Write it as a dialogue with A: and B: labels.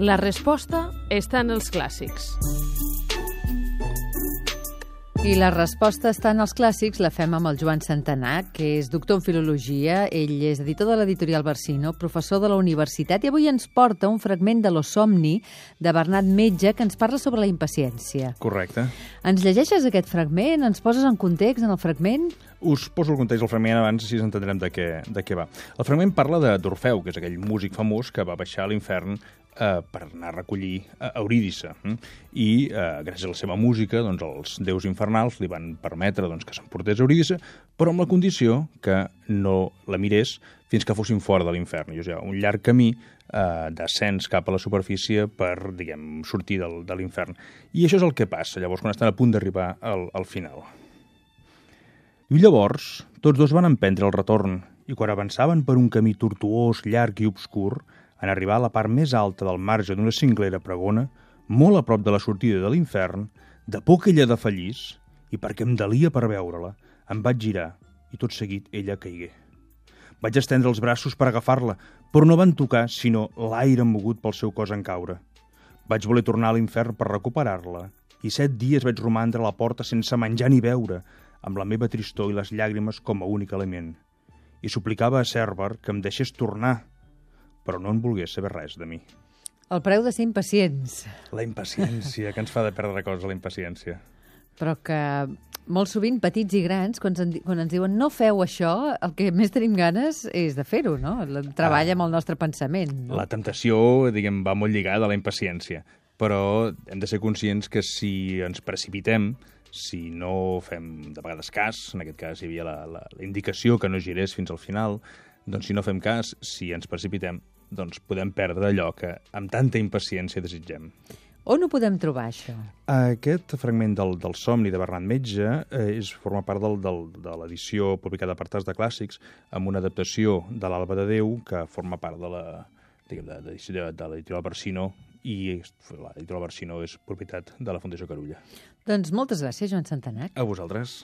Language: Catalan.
A: La resposta està en els clàssics.
B: I la resposta està en els clàssics, la fem amb el Joan Santanà, que és doctor en filologia, ell és editor de l'editorial Barsino, professor de la universitat, i avui ens porta un fragment de l'Osomni de Bernat Metge, que ens parla sobre la impaciència.
C: Correcte.
B: Ens llegeixes aquest fragment? Ens poses en context en el fragment?
C: Us poso el context del fragment abans si entendrem de què, de què va. El fragment parla de d'Orfeu, que és aquell músic famós que va baixar a l'infern eh, per anar a recollir eh, Eurídice. Hm? I eh, gràcies a la seva música, doncs, els déus infernals li van permetre doncs, que s'emportés Eurídice, però amb la condició que no la mirés fins que fossin fora de l'infern. O sigui, un llarg camí eh, d'ascens cap a la superfície per, diguem, sortir del, de l'infern. I això és el que passa, llavors, quan estan a punt d'arribar al, al final. I llavors, tots dos van emprendre el retorn, i quan avançaven per un camí tortuós, llarg i obscur, en arribar a la part més alta del marge d'una cinglera pregona, molt a prop de la sortida de l'infern, de por que ella defallís, i perquè em delia per veure-la, em vaig girar, i tot seguit ella caigué. Vaig estendre els braços per agafar-la, però no van tocar sinó l'aire mogut pel seu cos en caure. Vaig voler tornar a l'infern per recuperar-la, i set dies vaig romandre a la porta sense menjar ni beure, amb la meva tristor i les llàgrimes com a únic element. I suplicava a Cerber que em deixés tornar, però no en volgués saber res de mi.
B: El preu de ser impacients.
C: La impaciència, que ens fa de perdre coses, la impaciència.
B: Però que molt sovint, petits i grans, quan, ens, quan ens diuen no feu això, el que més tenim ganes és de fer-ho, no? Treballa ah. amb el nostre pensament. No?
C: La temptació, diguem, va molt lligada a la impaciència, però hem de ser conscients que si ens precipitem, si no fem de vegades cas, en aquest cas hi havia la, la, la indicació que no girés fins al final, doncs si no fem cas, si ens precipitem, doncs podem perdre allò que amb tanta impaciència desitgem.
B: On ho podem trobar, això?
C: Aquest fragment del, del somni de Bernat Metge eh, és, forma part del, del, de l'edició publicada per Tars de Clàssics amb una adaptació de l'Alba de Déu que forma part de la de, de, de, de l'editorial Barsino i l'editorial Barsino és propietat de la Fundació Carulla.
B: Doncs moltes gràcies, Joan Santanac.
C: A vosaltres.